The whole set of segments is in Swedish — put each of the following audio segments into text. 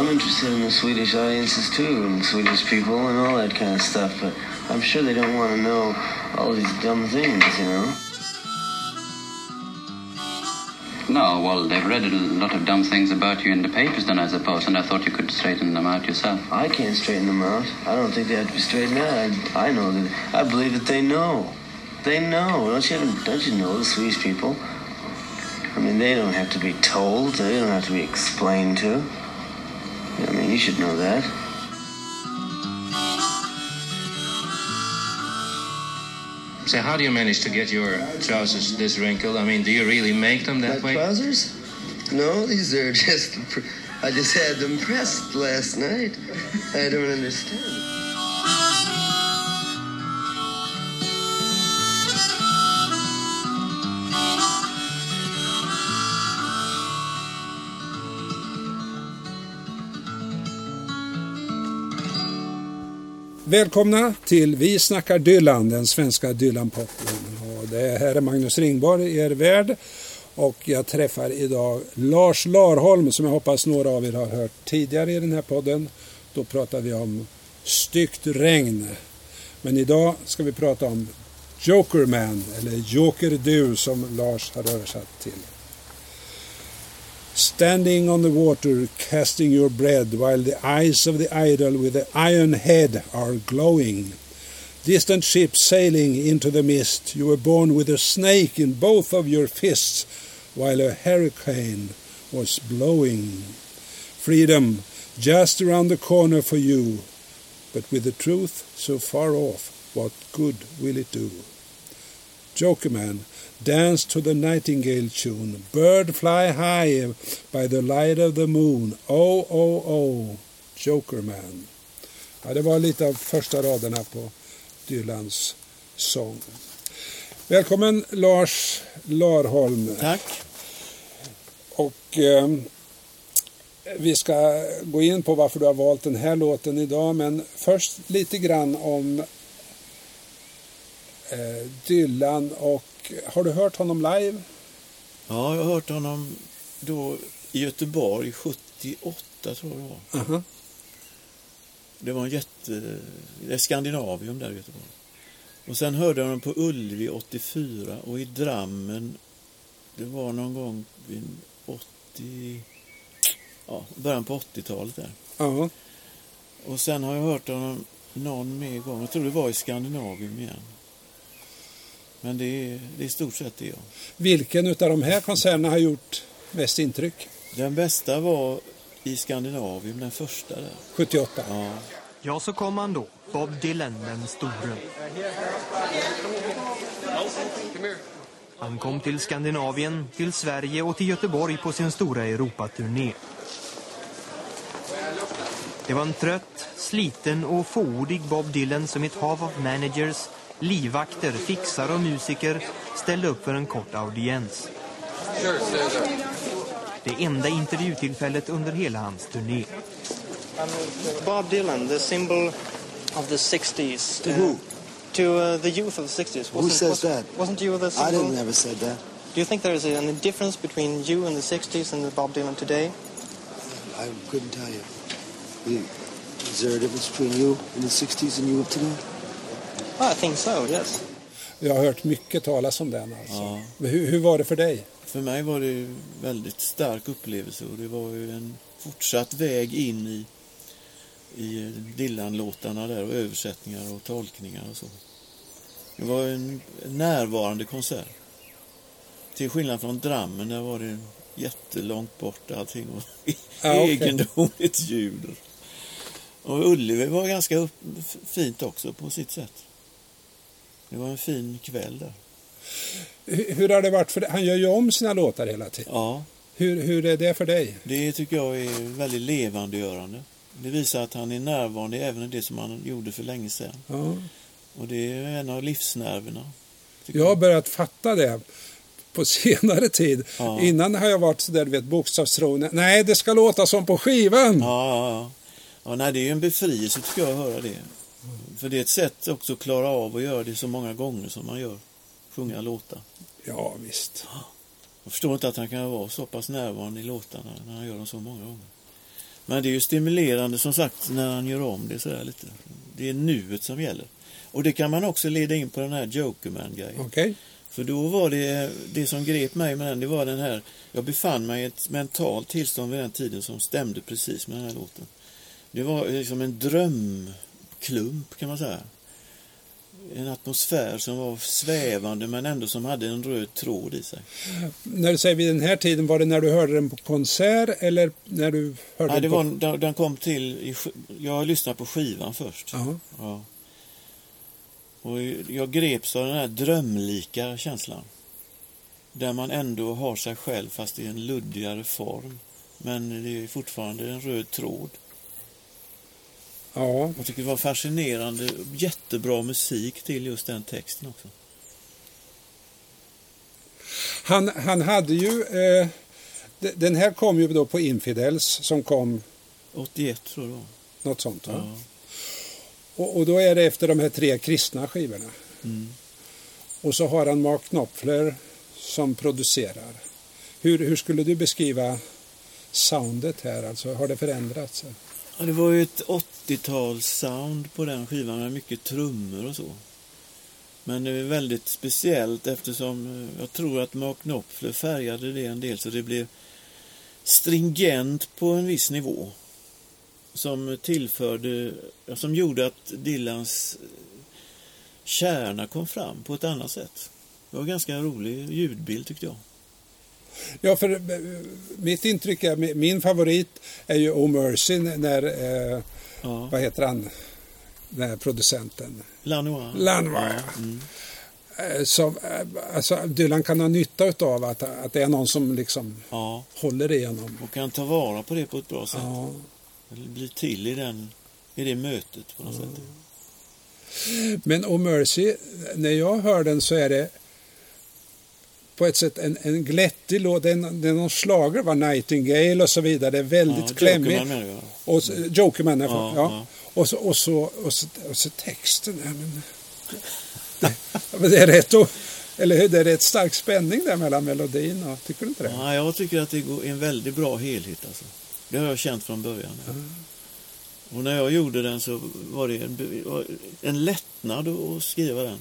I'm interested in the Swedish audiences too, and Swedish people and all that kind of stuff. But I'm sure they don't want to know all these dumb things, you know. No, well, they've read a lot of dumb things about you in the papers, then I suppose, and I thought you could straighten them out yourself. I can't straighten them out. I don't think they have to be straightened out. I, I know that. I believe that they know. They know. Don't you? Don't you know the Swedish people? I mean, they don't have to be told. They don't have to be explained to. I mean, you should know that. So how do you manage to get your trousers this wrinkled? I mean, do you really make them that My way? trousers? No, these are just. I just had them pressed last night. I don't understand. Välkomna till Vi snackar Dylan, den svenska Dylan-podden. Det här är Magnus Ringborg, er värd. Och jag träffar idag Lars Larholm som jag hoppas några av er har hört tidigare i den här podden. Då pratar vi om styggt regn. Men idag ska vi prata om Jokerman, eller Joker Du som Lars har översatt till. Standing on the water, casting your bread, while the eyes of the idol with the iron head are glowing. Distant ships sailing into the mist, you were born with a snake in both of your fists, while a hurricane was blowing. Freedom just around the corner for you, but with the truth so far off, what good will it do? Jokerman, dance to the nightingale tune. Bird fly high by the light of the moon. Oh, oh, oh, Jokerman. Ja, det var lite av första raderna på Dylans sång. Välkommen Lars Larholm. Tack. Och eh, vi ska gå in på varför du har valt den här låten idag. Men först lite grann om Dylan och har du hört honom live? Ja, jag har hört honom då i Göteborg 78 tror jag det var. Aha. Det var en jätte... Det är Skandinavium där i Göteborg. Och sen hörde jag honom på Ullevi 84 och i Drammen det var någon gång vid 80... Ja, början på 80-talet där. Ja. Och sen har jag hört honom någon mer gång. Jag tror det var i Skandinavium igen. Men det är, det är i stort sett det, ja. Vilken av de här konserterna har gjort mest intryck? Den bästa var i Skandinavium, den första där. 78. Ja. Ja, så kom han då. Bob Dylan, den store. Han kom till Skandinavien, till Sverige och till Göteborg på sin stora Europaturné. Det var en trött, sliten och fåordig Bob Dylan som i ett hav av managers, livvakter, fixare och musiker ställde upp för en kort audiens. Det enda intervjutillfället under hela hans turné. Bob Dylan, the symbol of the 60s. To who? To uh, the youth of the 60s. Who says wasn't, that? Wasn't you the I symbol? didn't never said that. Do you think there is a, any difference between you in the 60s and the Bob Dylan today? I couldn't tell you. You- Is there a difference between you in the 60s and you of today? Oh, I think so, yes. Jag har hört mycket talas om den. Alltså. Ja. Hur, hur var det för dig? För mig var det en väldigt stark upplevelse och det var ju en fortsatt väg in i, i Dylan-låtarna där och översättningar och tolkningar och så. Det var en närvarande konsert. Till skillnad från Drammen, där var det jättelångt bort allting och Ja, okej. egendomligt ljud. Och Ullevi var ganska upp, fint också på sitt sätt. Det var en fin kväll där. Hur, hur har det varit för dig? Han gör ju om sina låtar hela tiden. Ja, Hur, hur är det för dig? Det tycker jag är väldigt levandegörande. Det visar att han är närvarande även i det som han gjorde för länge sedan. Ja. Och det är en av livsnerverna. Jag har börjat fatta det på senare tid. Ja. Innan har jag varit sådär, du vet, bokstavstrogen. Nej, det ska låta som på skivan. Ja, ja, ja. ja nej, det är ju en befrielse tycker jag att höra det. För det är ett sätt också att klara av att göra det så många gånger som man gör. Sjunga låtar. Ja, visst. Jag förstår inte att han kan vara så pass närvarande i låtarna när han gör dem så många gånger. Men det är ju stimulerande som sagt när han gör om det sådär lite. Det är nuet som gäller. Och det kan man också leda in på den här Jokerman-grejen. Okej. För då var det, det som grep mig med den, det var den här, jag befann mig i ett mentalt tillstånd vid den tiden som stämde precis med den här låten. Det var liksom en drömklump kan man säga. En atmosfär som var svävande men ändå som hade en röd tråd i sig. När du säger vid den här tiden, var det när du hörde den på konsert eller när du hörde det den på... var, den- kom till, i, jag lyssnade på skivan först. Ja. Ja. Och jag greps av den här drömlika känslan. Där man ändå har sig själv fast i en luddigare form. Men det är fortfarande en röd tråd. Ja, Jag tycker det var fascinerande, jättebra musik till just den texten också. han, han hade ju... Eh, de- den här kom ju då på Infidels som kom 81 tror jag något sånt. Ja. Och, och då är det efter de här tre kristna skivorna. Mm. Och så har han Mark Knopfler som producerar. Hur, hur skulle du beskriva soundet här? Alltså, har det förändrats? Ja, det var ju ett 80-tals-sound på den skivan med mycket trummor och så. Men det är väldigt speciellt eftersom eh, jag tror att Mark Knopfler färgade det en del så det blev stringent på en viss nivå. Som tillförde, som gjorde att Dylans eh, kärna kom fram på ett annat sätt. Det var en ganska rolig ljudbild tyckte jag. Ja, för eh, mitt intryck är, min- favorit är ju Oh Mercy när, eh, Ja. vad heter han, den här producenten, Lanois. Lanois. Ja, mm. Eh, som, eh, alltså Dylan kan ha nytta av att, att det är någon som liksom ja, håller igenom. och kan ta vara på det på ett bra sätt. Ja. Bli till i, den, i det mötet på något sätt. Men Oh Mercy, när jag hör den så är det på ett sätt en, en glättig låt. Det är, är någon schlager, va? Nightingale och så vidare. Det är väldigt Ja, klämmigt. Jokerman jag. Och Jokerman, ja, Ja, ja. ja. Och, så, och, så, och, så, och så texten. Ja, men, det, det är rätt och, eller hur? Det är rätt stark spänning där mellan melodin och, tycker du inte det? Ja, jag tycker att det går en väldigt bra helhet. Alltså. Det har jag känt från början. Och när jag gjorde den så var det en, en lättnad att skriva den.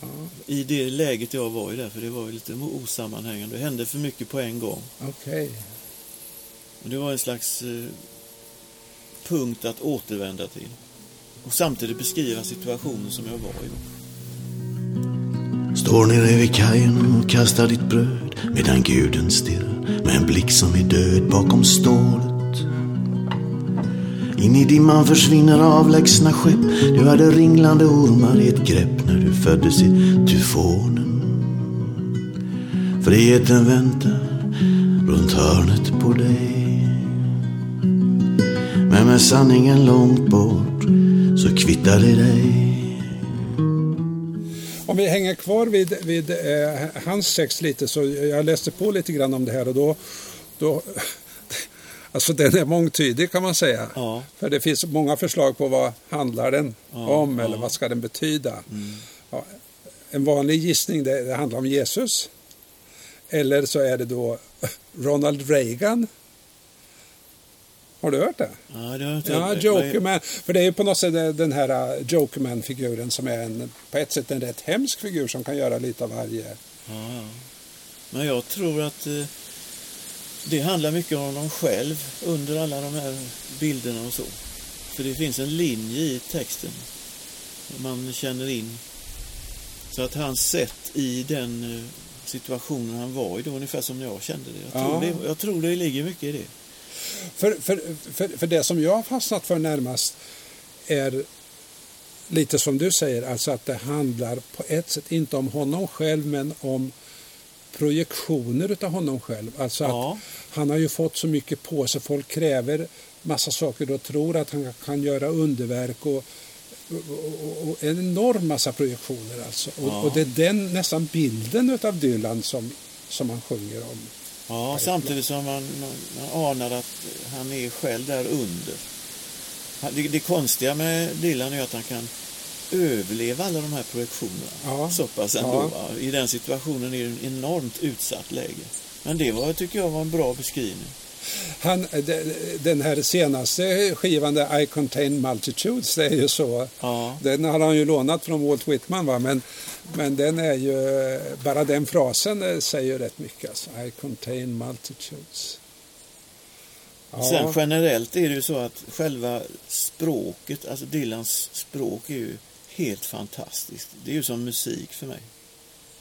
Ja, I det läget jag var i där, för det var ju lite osammanhängande. Det hände för mycket på en gång. Okej. Och det var en slags eh, punkt att återvända till. Och samtidigt beskriva situationen som jag var i. Står nere vid kajen och kastar ditt bröd medan guden stirrar med en blick som är död bakom stålet. In i dimman försvinner avlägsna skepp. Du hade ringlande ormar i ett grepp när du föddes i tyfonen. Friheten väntar runt hörnet på dig. Men med sanningen långt bort så kvittar det dig. Om vi hänger kvar vid, vid eh, hans text lite så jag läste på lite grann om det här och då, då Alltså den är mångtydig kan man säga. Ja. För det finns många förslag på vad handlar den Ja, om ja. eller vad ska den betyda. Ja, en vanlig gissning det, det handlar om Jesus. Eller så är det då Ronald Reagan. Har du hört det? Ja, det har jag inte Ja, Jokerman. För det är ju på något sätt den här uh, Jokerman-figuren som är en, på ett sätt en rätt hemsk figur som kan göra lite av varje. Ja, ja. Men jag tror att eh, det handlar mycket om honom själv under alla de här bilderna och så. För det finns en linje i texten man känner in. Så att hans sätt i den eh, situationen han var i, då ungefär som jag kände det. Jag tror, Ja. det, jag tror det ligger mycket i det. För, för, för, för det som jag har fastnat för närmast är lite som du säger, alltså att det handlar på ett sätt inte om honom själv men om projektioner utav honom själv. Alltså att Ja. han har ju fått så mycket på sig, folk kräver massa saker och tror att han kan göra underverk och, och, en enorm massa projektioner alltså. Och, Ja. och det är den nästan bilden utav Dylan som, som han sjunger om. Ja, samtidigt som man, man, man anar att han är själv där under. Det, det konstiga med Dylan är att han kan överleva alla de här projektionerna Ja. så pass ändå. Ja. I den situationen är det en enormt utsatt läge. Men det var, tycker jag var en bra beskrivning. Han, de- den här senaste skivan, där I contain multitudes, det är ju så. Ja. Den har han ju lånat från Walt Whitman, va? Men, men den är ju, bara den frasen eh, säger rätt mycket. Alltså. I contain multitudes. Sen generellt är det ju så att själva språket, alltså Dylans språk är ju helt fantastiskt. Det är ju som musik för mig.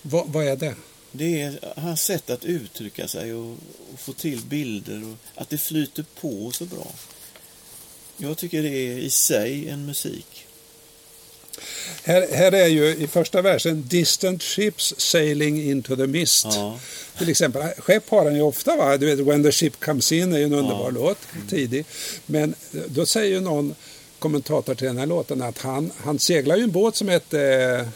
vad, vad är det? Det är hans sätt att uttrycka sig och, och få till bilder och att det flyter på så bra. Jag tycker det är i sig en musik. Här, här är ju i första versen Distant ships sailing into the mist. Ja. Till exempel, skepp har han ju ofta. Va? Du vet, When the ship comes in är ju en underbar låt, tidig. Men då säger ju någon kommentator till den här låten att han, han seglar ju en båt som hette... eh,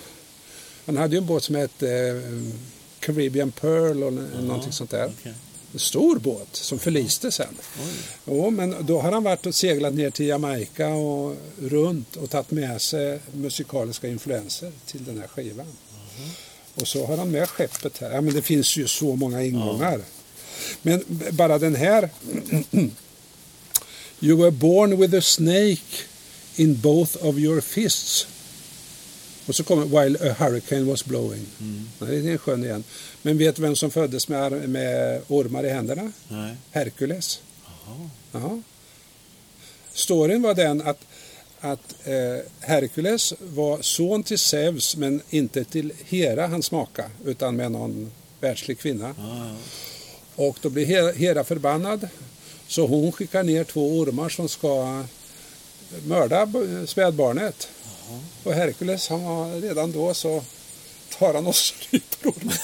Han hade ju en båt som hette eh, Caribbean Pearl och någonting sånt där. okej. En stor båt som förliste sen. Jo, men då har han varit och seglat ner till Jamaica och runt och tagit med sig musikaliska influenser till den här skivan. Och så har han med skeppet här. Ja, men det finns ju så många ingångar. Men b- bara den här. You were born with a snake in both of your fists. Och så kommer While a hurricane was blowing. Nej, det är skön igen. Men vet du vem som föddes med, med ormar i händerna? Nej. Herkules. Ja. Storyn var den att, att eh, Herkules var son till Zeus men inte till Hera, hans maka, utan med någon världslig kvinna. Ja, ja. Och då blir Hera förbannad. Så hon skickar ner två ormar som ska mörda spädbarnet. Och Herkules, han var redan då så tar han och stryper ormen.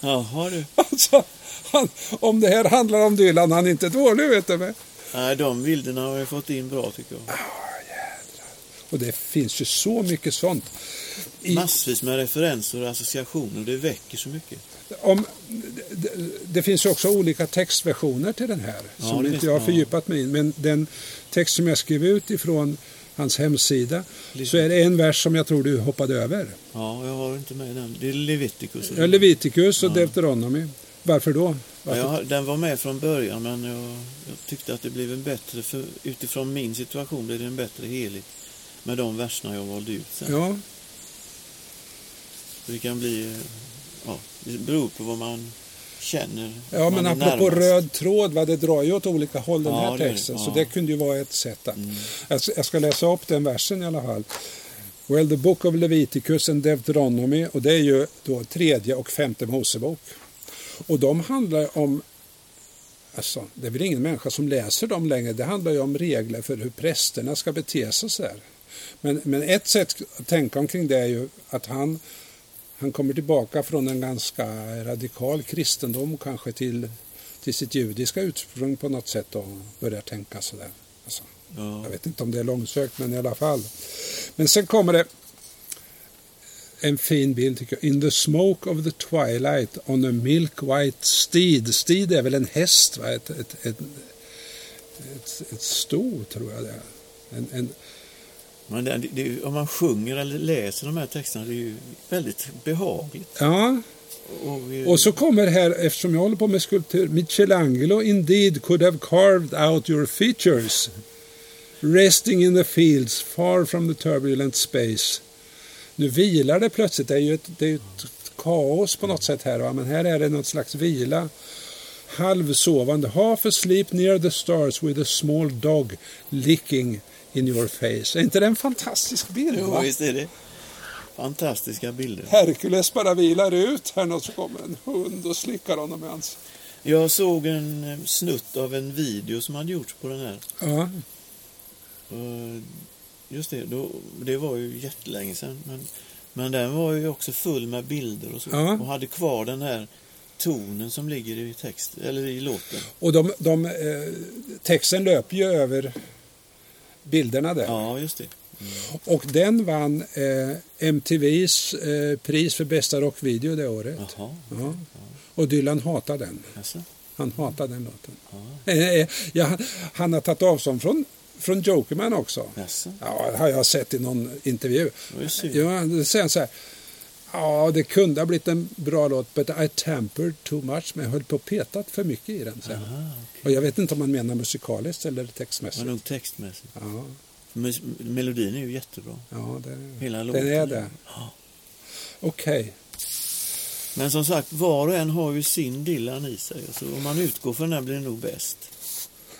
Jaha du. Alltså, han, om det här handlar om Dylan, han är inte dålig vet du. Men, Nej, de bilderna har jag fått in bra tycker jag. och det finns ju så mycket sånt. I, Massvis med referenser och associationer. Det väcker så mycket. om, det, finns också olika textversioner till den här Ja, som inte jag har ja. fördjupat mig i. Men den text som jag skrev ut ifrån hans hemsida så är det en vers som jag tror du hoppade över. Ja, jag har inte med den. Det är Leviticus. Ja, Leviticus och Deuteronomy. Varför då? Varför? Ja, den var med från början men jag, jag tyckte att det blev en bättre, för, utifrån min situation blev det en bättre helhet med de verserna jag valde ut sen. Ja, Så det kan bli, ja, det beror på vad man känner. ja men apropå närmast. röd tråd, va, det drar ju åt olika håll den Ja, här gör det. texten. Så Ja. det kunde ju vara ett sätt. Att, jag, ska- jag ska läsa upp den versen i alla fall. Well, the book of Leviticus and Deuteronomy, och det är ju då tredje och femte Mosebok. Och de handlar om, alltså det är väl ingen människa som läser dem längre, det handlar ju om regler för hur prästerna ska bete sig så här. Men, men ett sätt att tänka omkring det är ju att han, han kommer tillbaka från en ganska radikal kristendom kanske till, till sitt judiska ursprung på något sätt och börjar tänka sådär. Alltså, Ja. jag vet inte om det är långsökt, men i alla fall. Men sen kommer det en fin bild tycker jag. In the smoke of the twilight on a milk white steed. Steed är väl en häst, va? Ett, ett, ett, ett, ett sto tror jag det är. En, en, Men det, det, om man sjunger eller läser de här texterna, det är ju väldigt behagligt. ja, Och, och så kommer här, eftersom jag håller på med skulptur, Michelangelo indeed could have carved out your features. Resting in the fields far from the turbulent space. Nu vilar det plötsligt, det är ju ett, det är ett kaos på något sätt här, va? men här är det något slags vila. Halvsovande, half asleep near the stars with a small dog licking in your face. Är inte det en fantastisk bild? Jo, Va? visst är det. Fantastiska bilder. Herkules bara vilar ut här och så kommer en hund och slickar honom i hans... Jag såg en eh, snutt av en video som hade gjorts på den här. Ja, Och Just det, då, det var ju jättelänge sedan. Men, men den var ju också full med bilder och så. Ja. Och hade kvar den här tonen som ligger i text, eller i låten. och de, de, eh, texten löper ju över bilderna där. Ja, just det. Och den vann eh, MTVs eh, pris för bästa rockvideo det året. Jaha. Ja. Och Dylan hatar den. Alltså. Han hatar den låten. Eh, eh, ja, han, har tagit avstånd från, från Jokerman också. Jaså? Ja, det har jag sett i någon intervju. Ja, han så här. Ja, det kunde ha blivit en bra låt, but I tempered too much, men jag höll på att petat för mycket i den sen. Aha, Och jag vet inte om man menar musikaliskt eller textmässigt. var nog textmässigt. Ja, Melodin är ju jättebra. ja det, Hela den låten. är det. Ja. Okej. Men som sagt, var och en har ju sin Dylan i sig. Så om man utgår från den blir det nog bäst.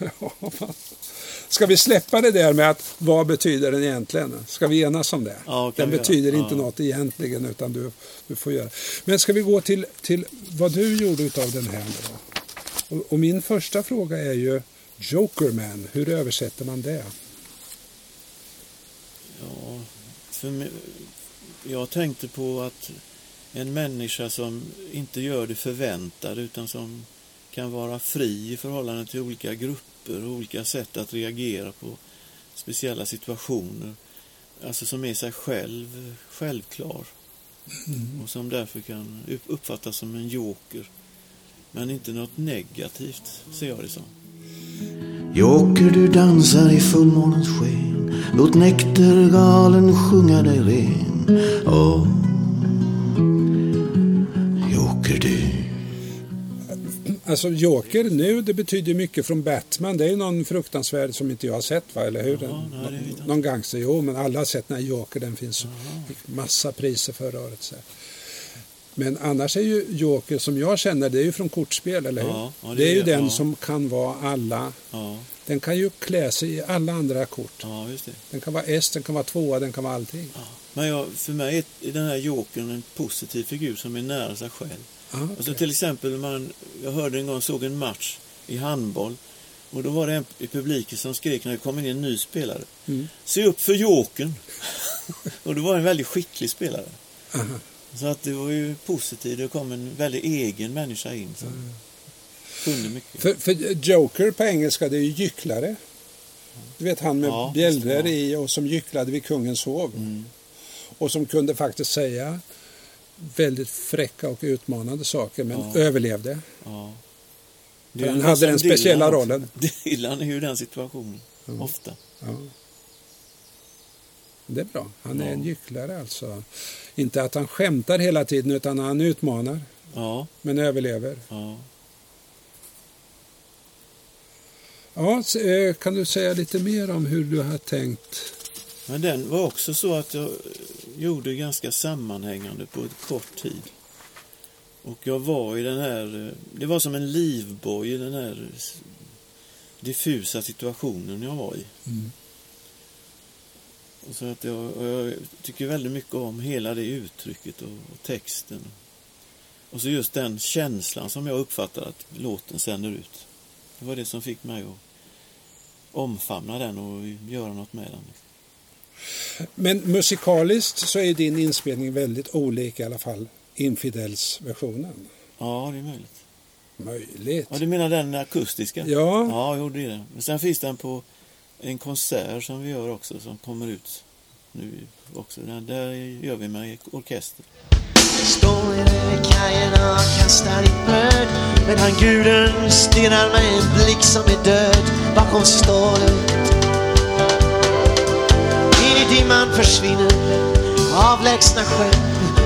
Ska vi släppa det där med att vad betyder den egentligen? Ska vi enas om det? Ja, den betyder inte Ja. något egentligen utan du, du får göra. Men ska vi gå till, till vad du gjorde utav den här då? Och, och min första fråga är ju Jokerman, hur översätter man det? Ja, för mig, jag tänkte på att en människa som inte gör det förväntade utan som kan vara fri i förhållande till olika grupper och olika sätt att reagera på speciella situationer. Alltså som är sig själv, självklar. Och som därför kan upp- uppfattas som en joker. Men inte något negativt, ser jag det som. Joker, du dansar i fullmånens sken Låt näktergalen sjunga dig ren Åh, Alltså Joker nu, det betyder mycket från Batman. Det är någon fruktansvärd som inte jag har sett, va? eller hur? Jaha, nej, det vet jag Nå- inte. någon gangster, jo, men alla har sett den här Joker. Den finns fick massa priser förra året. Så. Men annars är ju Joker, som jag känner, det är ju från kortspel, eller hur? Ja, ja, det det är ju är- den ja. som kan vara alla. Ja, Den kan ju klä sig i alla andra kort. ja det. Den kan vara S, den kan vara tvåa, den kan vara allting. Men jag, för mig är den här jokern en positiv figur som är nära sig själv. Ja, Alltså till exempel, man, jag hörde en gång, såg en match i handboll och då var det en i publiken som skrek när det kom in en ny spelare. Mm. Se upp för jokern! och det var en väldigt skicklig spelare. Aha. Så att det var ju positivt, det kom en väldigt egen människa in som kunde mycket. För, för Joker på engelska, det är ju gycklare. Du vet han med Ja, bjällror i och som gycklade vid kungens hov. Mm. Och som kunde faktiskt säga väldigt fräcka och utmanande saker men Ja. överlevde. Ja. För han hade den speciella Dylan rollen. Dylan är ju den situationen, Mm. ofta. Ja. Det är bra. Han är Ja. en gycklare alltså. Inte att han skämtar hela tiden utan han utmanar Ja, men överlever. ja. Ja, eh, kan du säga lite mer om hur du har tänkt? Men den var också så att jag gjorde ganska sammanhängande på ett kort tid. Och jag var i den här, det var som en livboj i den här diffusa situationen jag var i. Mm. Och så att jag, jag tycker väldigt mycket om hela det uttrycket och, och texten. Och så just den känslan som jag uppfattar att låten sänder ut. Det var det som fick mig att omfamna den och göra något med den. Men musikaliskt så är din inspelning väldigt olik i alla fall Infidels-versionen. Ja, det är möjligt. Möjligt. Ja, du menar den akustiska? Ja. Ja, jo, det är det. Men sen finns den på en konsert som vi gör också, som kommer ut nu också. Där, där gör vi med orkester. Står vid kajen och kastar ditt bröd Medan guden stirrar med en blick som är död bakom i dimman försvinner. Avlägsna skepp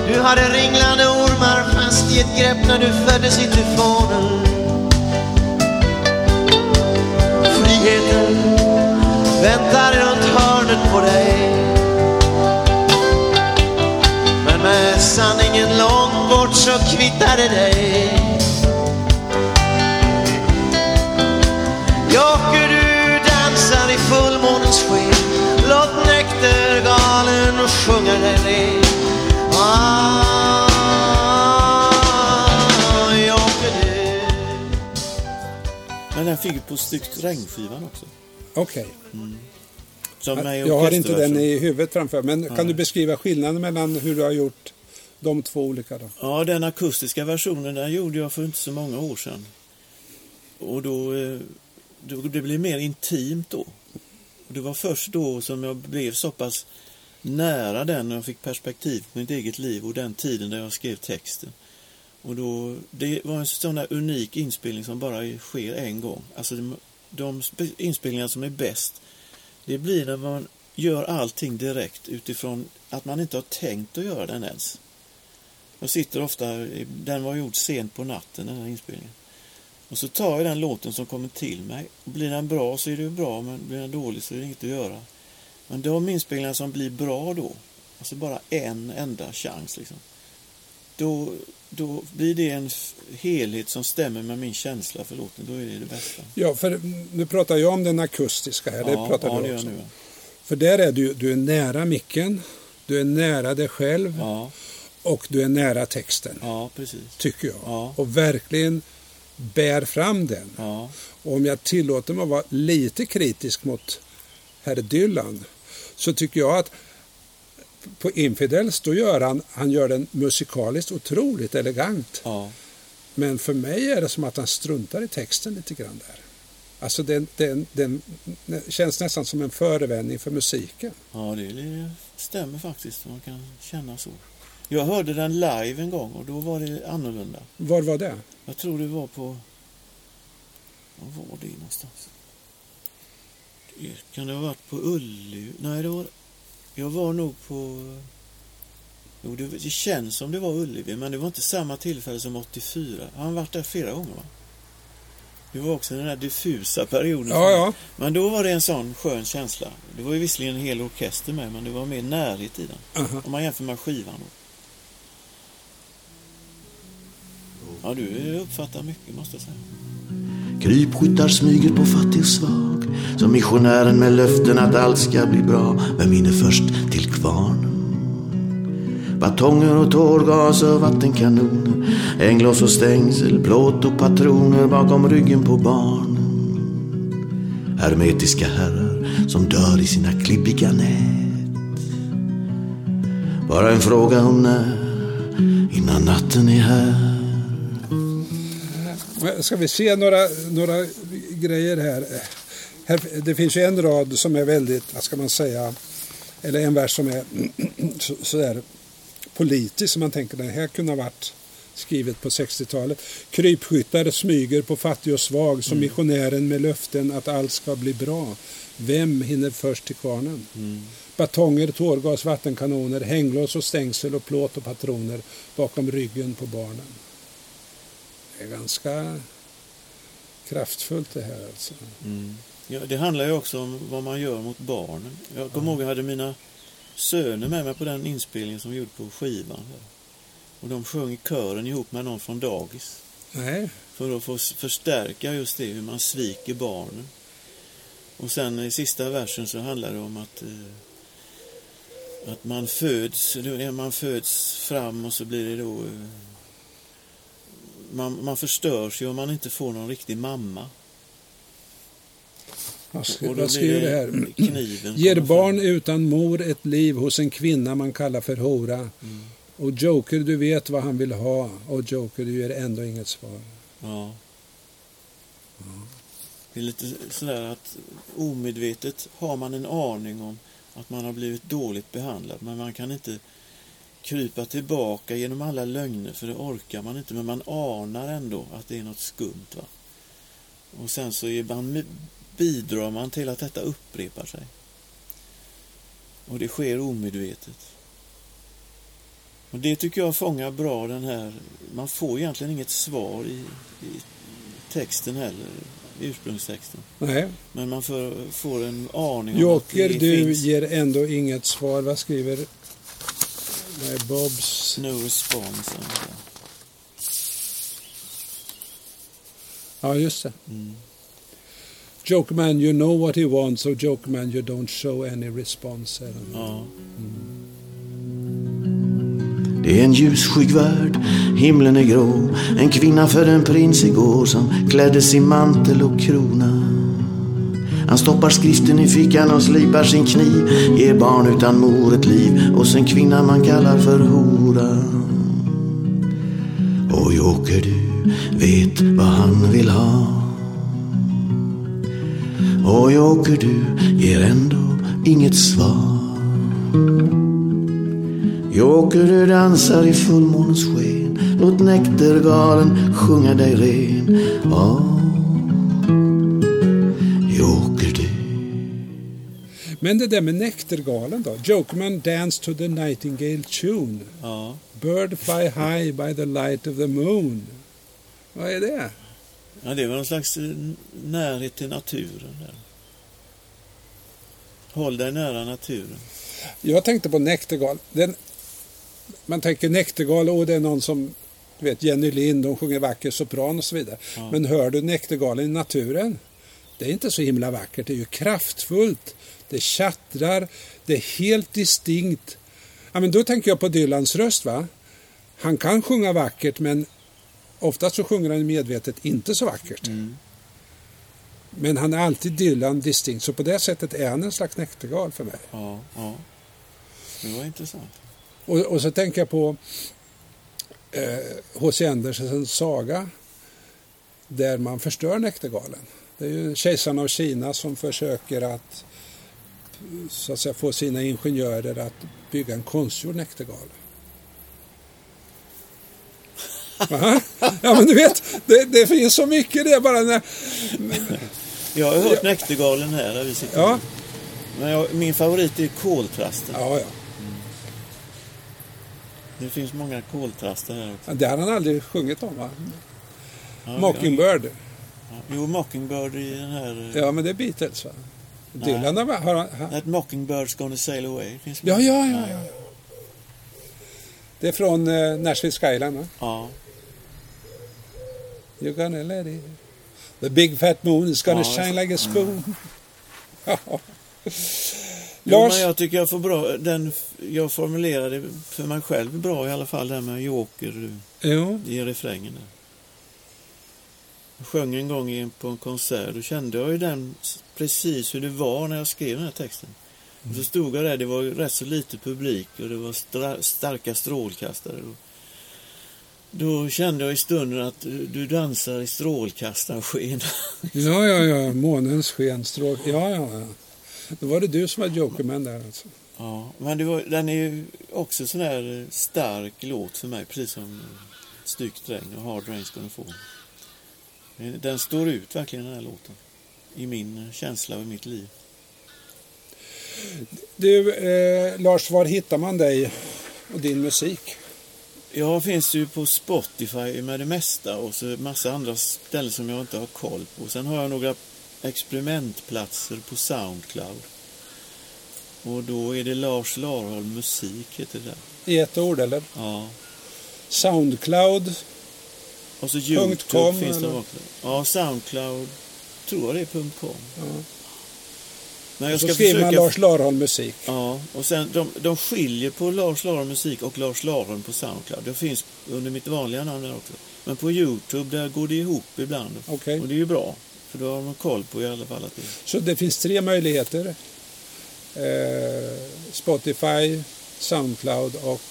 Du hade ringlande ormar fast i ett grepp när du föddes i tyfonen. Friheten väntar runt hörnet på dig. Men med sanningen långt bort så kvittar det dig. Sjunga dig ner ah, Joker du Men den fick ju på styggt regnskivan också. Okej. Som är Jag har inte den orkesterversion. i huvudet framför men kan du beskriva skillnaden mellan hur du har gjort de två olika då? Ja, den akustiska versionen den gjorde jag för inte så många år sedan. Och då, eh, då det blev mer intimt då. Och det var först då som jag blev så pass nära den och jag fick perspektiv på mitt eget liv och den tiden där jag skrev texten. Och då, det var en sån där unik inspelning som bara sker en gång. Alltså de, de inspelningar som är bäst, det blir när man gör allting direkt utifrån att man inte har tänkt att göra den ens. Jag sitter ofta, i- den var gjord sent på natten den här inspelningen. Och så tar jag den låten som kommer till mig. Blir den bra så är det ju bra, men blir den dålig så är det inget att göra. Men de inspelningar som blir bra då, alltså bara en enda chans liksom. Då, då blir det en helhet som stämmer med min känsla för låten. Då är det det bästa. Ja, för nu pratar jag om den akustiska här. det ja, pratar ja, du det också. jag nu. ja. För där är du, du är nära micken, du är nära dig själv Ja, och du är nära texten, ja precis. tycker jag. Ja. Och verkligen bär fram den. Och om jag tillåter mig att vara lite kritisk mot herr Dylan så tycker jag att på Infidels då gör han, han gör den musikaliskt otroligt elegant. ja, Men för mig är det som att han struntar i texten lite grann där. Alltså den, den, den känns nästan som en förevändning för musiken. ja det, stämmer faktiskt. Man kan känna så. Jag hörde den live en gång och då var det annorlunda. Var var det? Jag tror det var på... Var var det någonstans? Kan det ha varit på Ullevi? Nej, det var... Jag var nog på... Jo, det, det känns som det var Ullevi, men det var inte samma tillfälle som 84. Har han varit där flera gånger, va? Det var också den där diffusa perioden. Ja, ja. Men då var det en sån skön känsla. Det var ju visserligen en hel orkester med, men det var mer närhet i den. Aha. Om man jämför med skivan då. Ja, du uppfattar mycket måste jag säga. Krypskyttar smyger på fattig och svag som missionären med löften att allt ska bli bra Vem hinner först till kvarnen? Batonger och tårgas och vattenkanoner Änglos och stängsel, plåt och patroner bakom ryggen på barn Hermetiska herrar som dör i sina klibbiga nät Bara en fråga om när innan natten är här Ska vi se några, några grejer här här. Det finns ju en rad som är väldigt, vad ska man säga, eller en vers som är så- sådär politisk som man tänker den här kunde ha varit skrivet på 60-talet. Krypskyttar smyger på fattig och svag som missionären med löften att allt ska bli bra. Vem hinner först till kvarnen? Batonger, tårgas, vattenkanoner, hänglås och stängsel och plåt och patroner bakom ryggen på barnen. Det är ganska kraftfullt det här alltså. Ja, det handlar ju också om vad man gör mot barnen. Jag kommer ihåg jag hade mina söner med mig på den inspelningen som vi gjorde på skivan. Och de sjöng i kören ihop med någon från dagis. Nej, För att få förstärka just det, hur man sviker barnen. Och sen i sista versen så handlar det om att, eh, att man föds, man föds fram och så blir det då... Eh, man, man förstörs ju om man inte får någon riktig mamma. Vad blir skriver det här? Kniven Ger barn utan mor ett liv hos en kvinna man kallar för hora. Mm. Och Joker, du vet vad han vill ha. Och Joker, du ger ändå inget svar. Ja. Det är lite sådär att omedvetet har man en aning om att man har blivit dåligt behandlad men man kan inte krypa tillbaka genom alla lögner för det orkar man inte men man anar ändå att det är något skumt. Va? Och sen så är man, bidrar man till att detta upprepar sig. Och det sker omedvetet. Och det tycker jag fångar bra den här, man får egentligen inget svar i, i texten heller, ursprungstexten. Nej, Men man får, får en aning om Joker, att det du finns ger ändå inget svar. Vad skriver Nej, Bobs? no response. Ja, just det. Mm. Jokerman, you know what he wants, so Jokerman, you don't show any response. Ja. Det är en ljusskygg värld, himlen är grå. En kvinna för en prins igår som klädde sin mantel och krona. Han stoppar skriften i fickan och slipar sin kniv. Ger barn utan mor ett liv hos en kvinna man kallar för hora. Och Joker du vet vad han vill ha Och Joker du ger ändå inget svar Joker du dansar i fullmånens sken Låt näktergalen sjunga dig ren du Men det där med Näktergalen då? Jokerman dance to the Nightingale tune. Ja. bird fly high by the light of the moon. Vad är det? Ja, det var någon slags eh, närhet till naturen. Där. Håll dig nära naturen. Jag tänkte på Näktergal. Den, man tänker Näktergal, och det är någon som, du vet Jenny Lind, de sjunger vacker sopran och så vidare. Ja. Men hör du Näktergalen i naturen? Det är inte så himla vackert, det är ju kraftfullt. Det tjattrar, det är helt distinkt. Ja, men då tänker jag på Dylans röst. va? Han kan sjunga vackert, men oftast så sjunger han medvetet inte så vackert. Mm. Men han är alltid Dylan distinkt, så på det sättet är han en slags näktergal för mig. Ja, ja. Det var intressant. Och, och så tänker jag på H.C. Andersens saga där man förstör näktergalen. Det är ju kejsaren av Kina som försöker att, så att säga, få sina ingenjörer att bygga en konstgjord näktergal. Va? Ja men du vet, det, det finns så mycket det bara när... Jag har hört Näktergalen här där vi sitter. Ja. Men jag, min favorit är koltrasten. Ja, ja. Det finns många koltraster här också. Det har han aldrig sjungit om va? Ja, Mockingbird. Ja. Jo, Mockingbird i den här... Ja men det är Beatles va? Nej. Dylan har, har han... That Mockingbird's gonna sail away. Finns Ja, ja, ja, ja. Det är från eh, Nashville Skyline va? Ja. You're gonna let it... The big fat moon is gonna Ja, shine like a spoon. Ja. Jo, Lars, men jag tycker jag får bra, den, jag formulerade för mig själv bra i alla fall, det här med Joker jo, i refrängen. Där. Jag sjöng en gång in på en konsert, då kände jag ju den precis hur det var när jag skrev den här texten. Och så stod jag där, det var rätt så lite publik och det var stra- starka strålkastare. Och då kände jag i stunden att du dansar i strålkastarsken. ja, ja, ja, månens sken, stråk. Ja, ja, ja. Då var det du som var Jokerman där alltså. Ja, men det var, den är ju också sån här eh, stark låt för mig, precis som Styggt regn och Hard Rain's gonna fall. Eh, Den står ut verkligen den här låten. I min känsla och i mitt liv. Du, eh, Lars, var hittar man dig och din musik? Jag finns ju på Spotify med det mesta och så massa andra ställen som jag inte har koll på. Sen har jag några experimentplatser på Soundcloud. Och då är det Lars Larholm Musik heter det där. I ett ord, eller? Ja. Soundcloud. Och så Youtube com, finns det också. Ja, Soundcloud tror jag det är .com. Ja. Men jag Och så ska skriver man försöka... Lars Larholm musik. Ja, och sen de, de skiljer på Lars Larholm Musik och Lars Larholm på Soundcloud. Det finns under mitt vanliga namn där också. Men på Youtube där går det ihop ibland. Okej. Och det är ju bra. För då har man koll på i alla fall att det Så det finns tre möjligheter. Eh, Spotify, Soundcloud och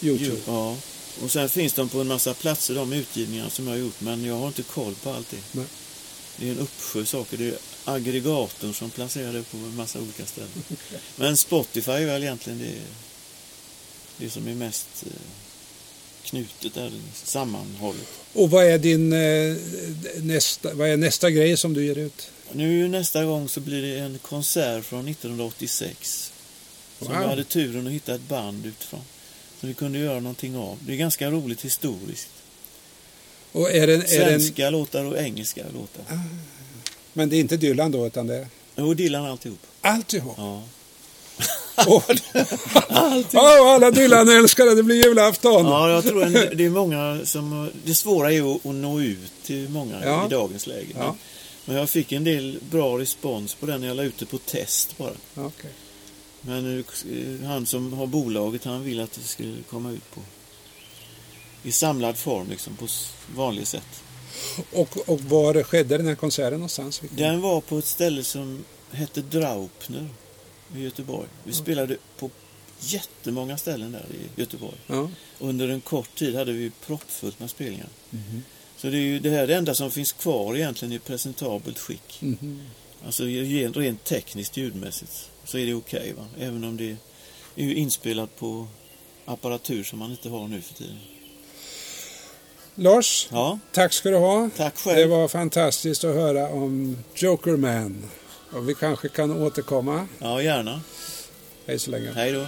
Youtube. Ja. Och sen finns de på en massa platser, de utgivningar som jag har gjort. Men jag har inte koll på allt det. Nej. Det är en uppsjö saker. Det är aggregatorn som placerar det på en massa olika ställen. Men Spotify är väl egentligen det, det som är mest eh, knutet där, sammanhållet. Och vad är din eh, nästa, vad är nästa grej som du ger ut? Nu nästa gång så blir det en konsert från 1986. Som Wow. jag hade turen att hitta ett band utifrån. Som vi kunde göra någonting av. Det är ganska roligt historiskt. Och är det, är det en, Svenska låtar och engelska låtar. Men det är inte Dylan då, utan det är Jo, Dylan alltihop. alltihop. Ja. Och, oh, alla Dylan-älskare, det blir julafton. Ja, jag tror en, det är många som... Det svåra är att, att nå ut till många Ja. i dagens läge. Men, Ja. men jag fick en del bra respons på den när jag la ut det på test bara. Okej. Men eh, han som har bolaget, han vill att det skulle komma ut på i samlad form liksom, på vanligt sätt. Och, och var skedde den här konserten någonstans? Vilken- Den var på ett ställe som hette Draupner i Göteborg. Vi spelade på jättemånga ställen där i Göteborg. Ja. Under en kort tid hade vi proppfullt med spelningar. Mhm. Så det är ju det här är det enda som finns kvar egentligen i presentabelt skick. Mhm. Alltså rent, tekniskt ljudmässigt så är det okej va. Även om det är inspelat på apparatur som man inte har nu för tiden. Lars, Ja, tack ska du ha. tack Det själv. var fantastiskt att höra om Jokerman. Och vi kanske kan återkomma. Ja, gärna. Hej så länge. Hej då.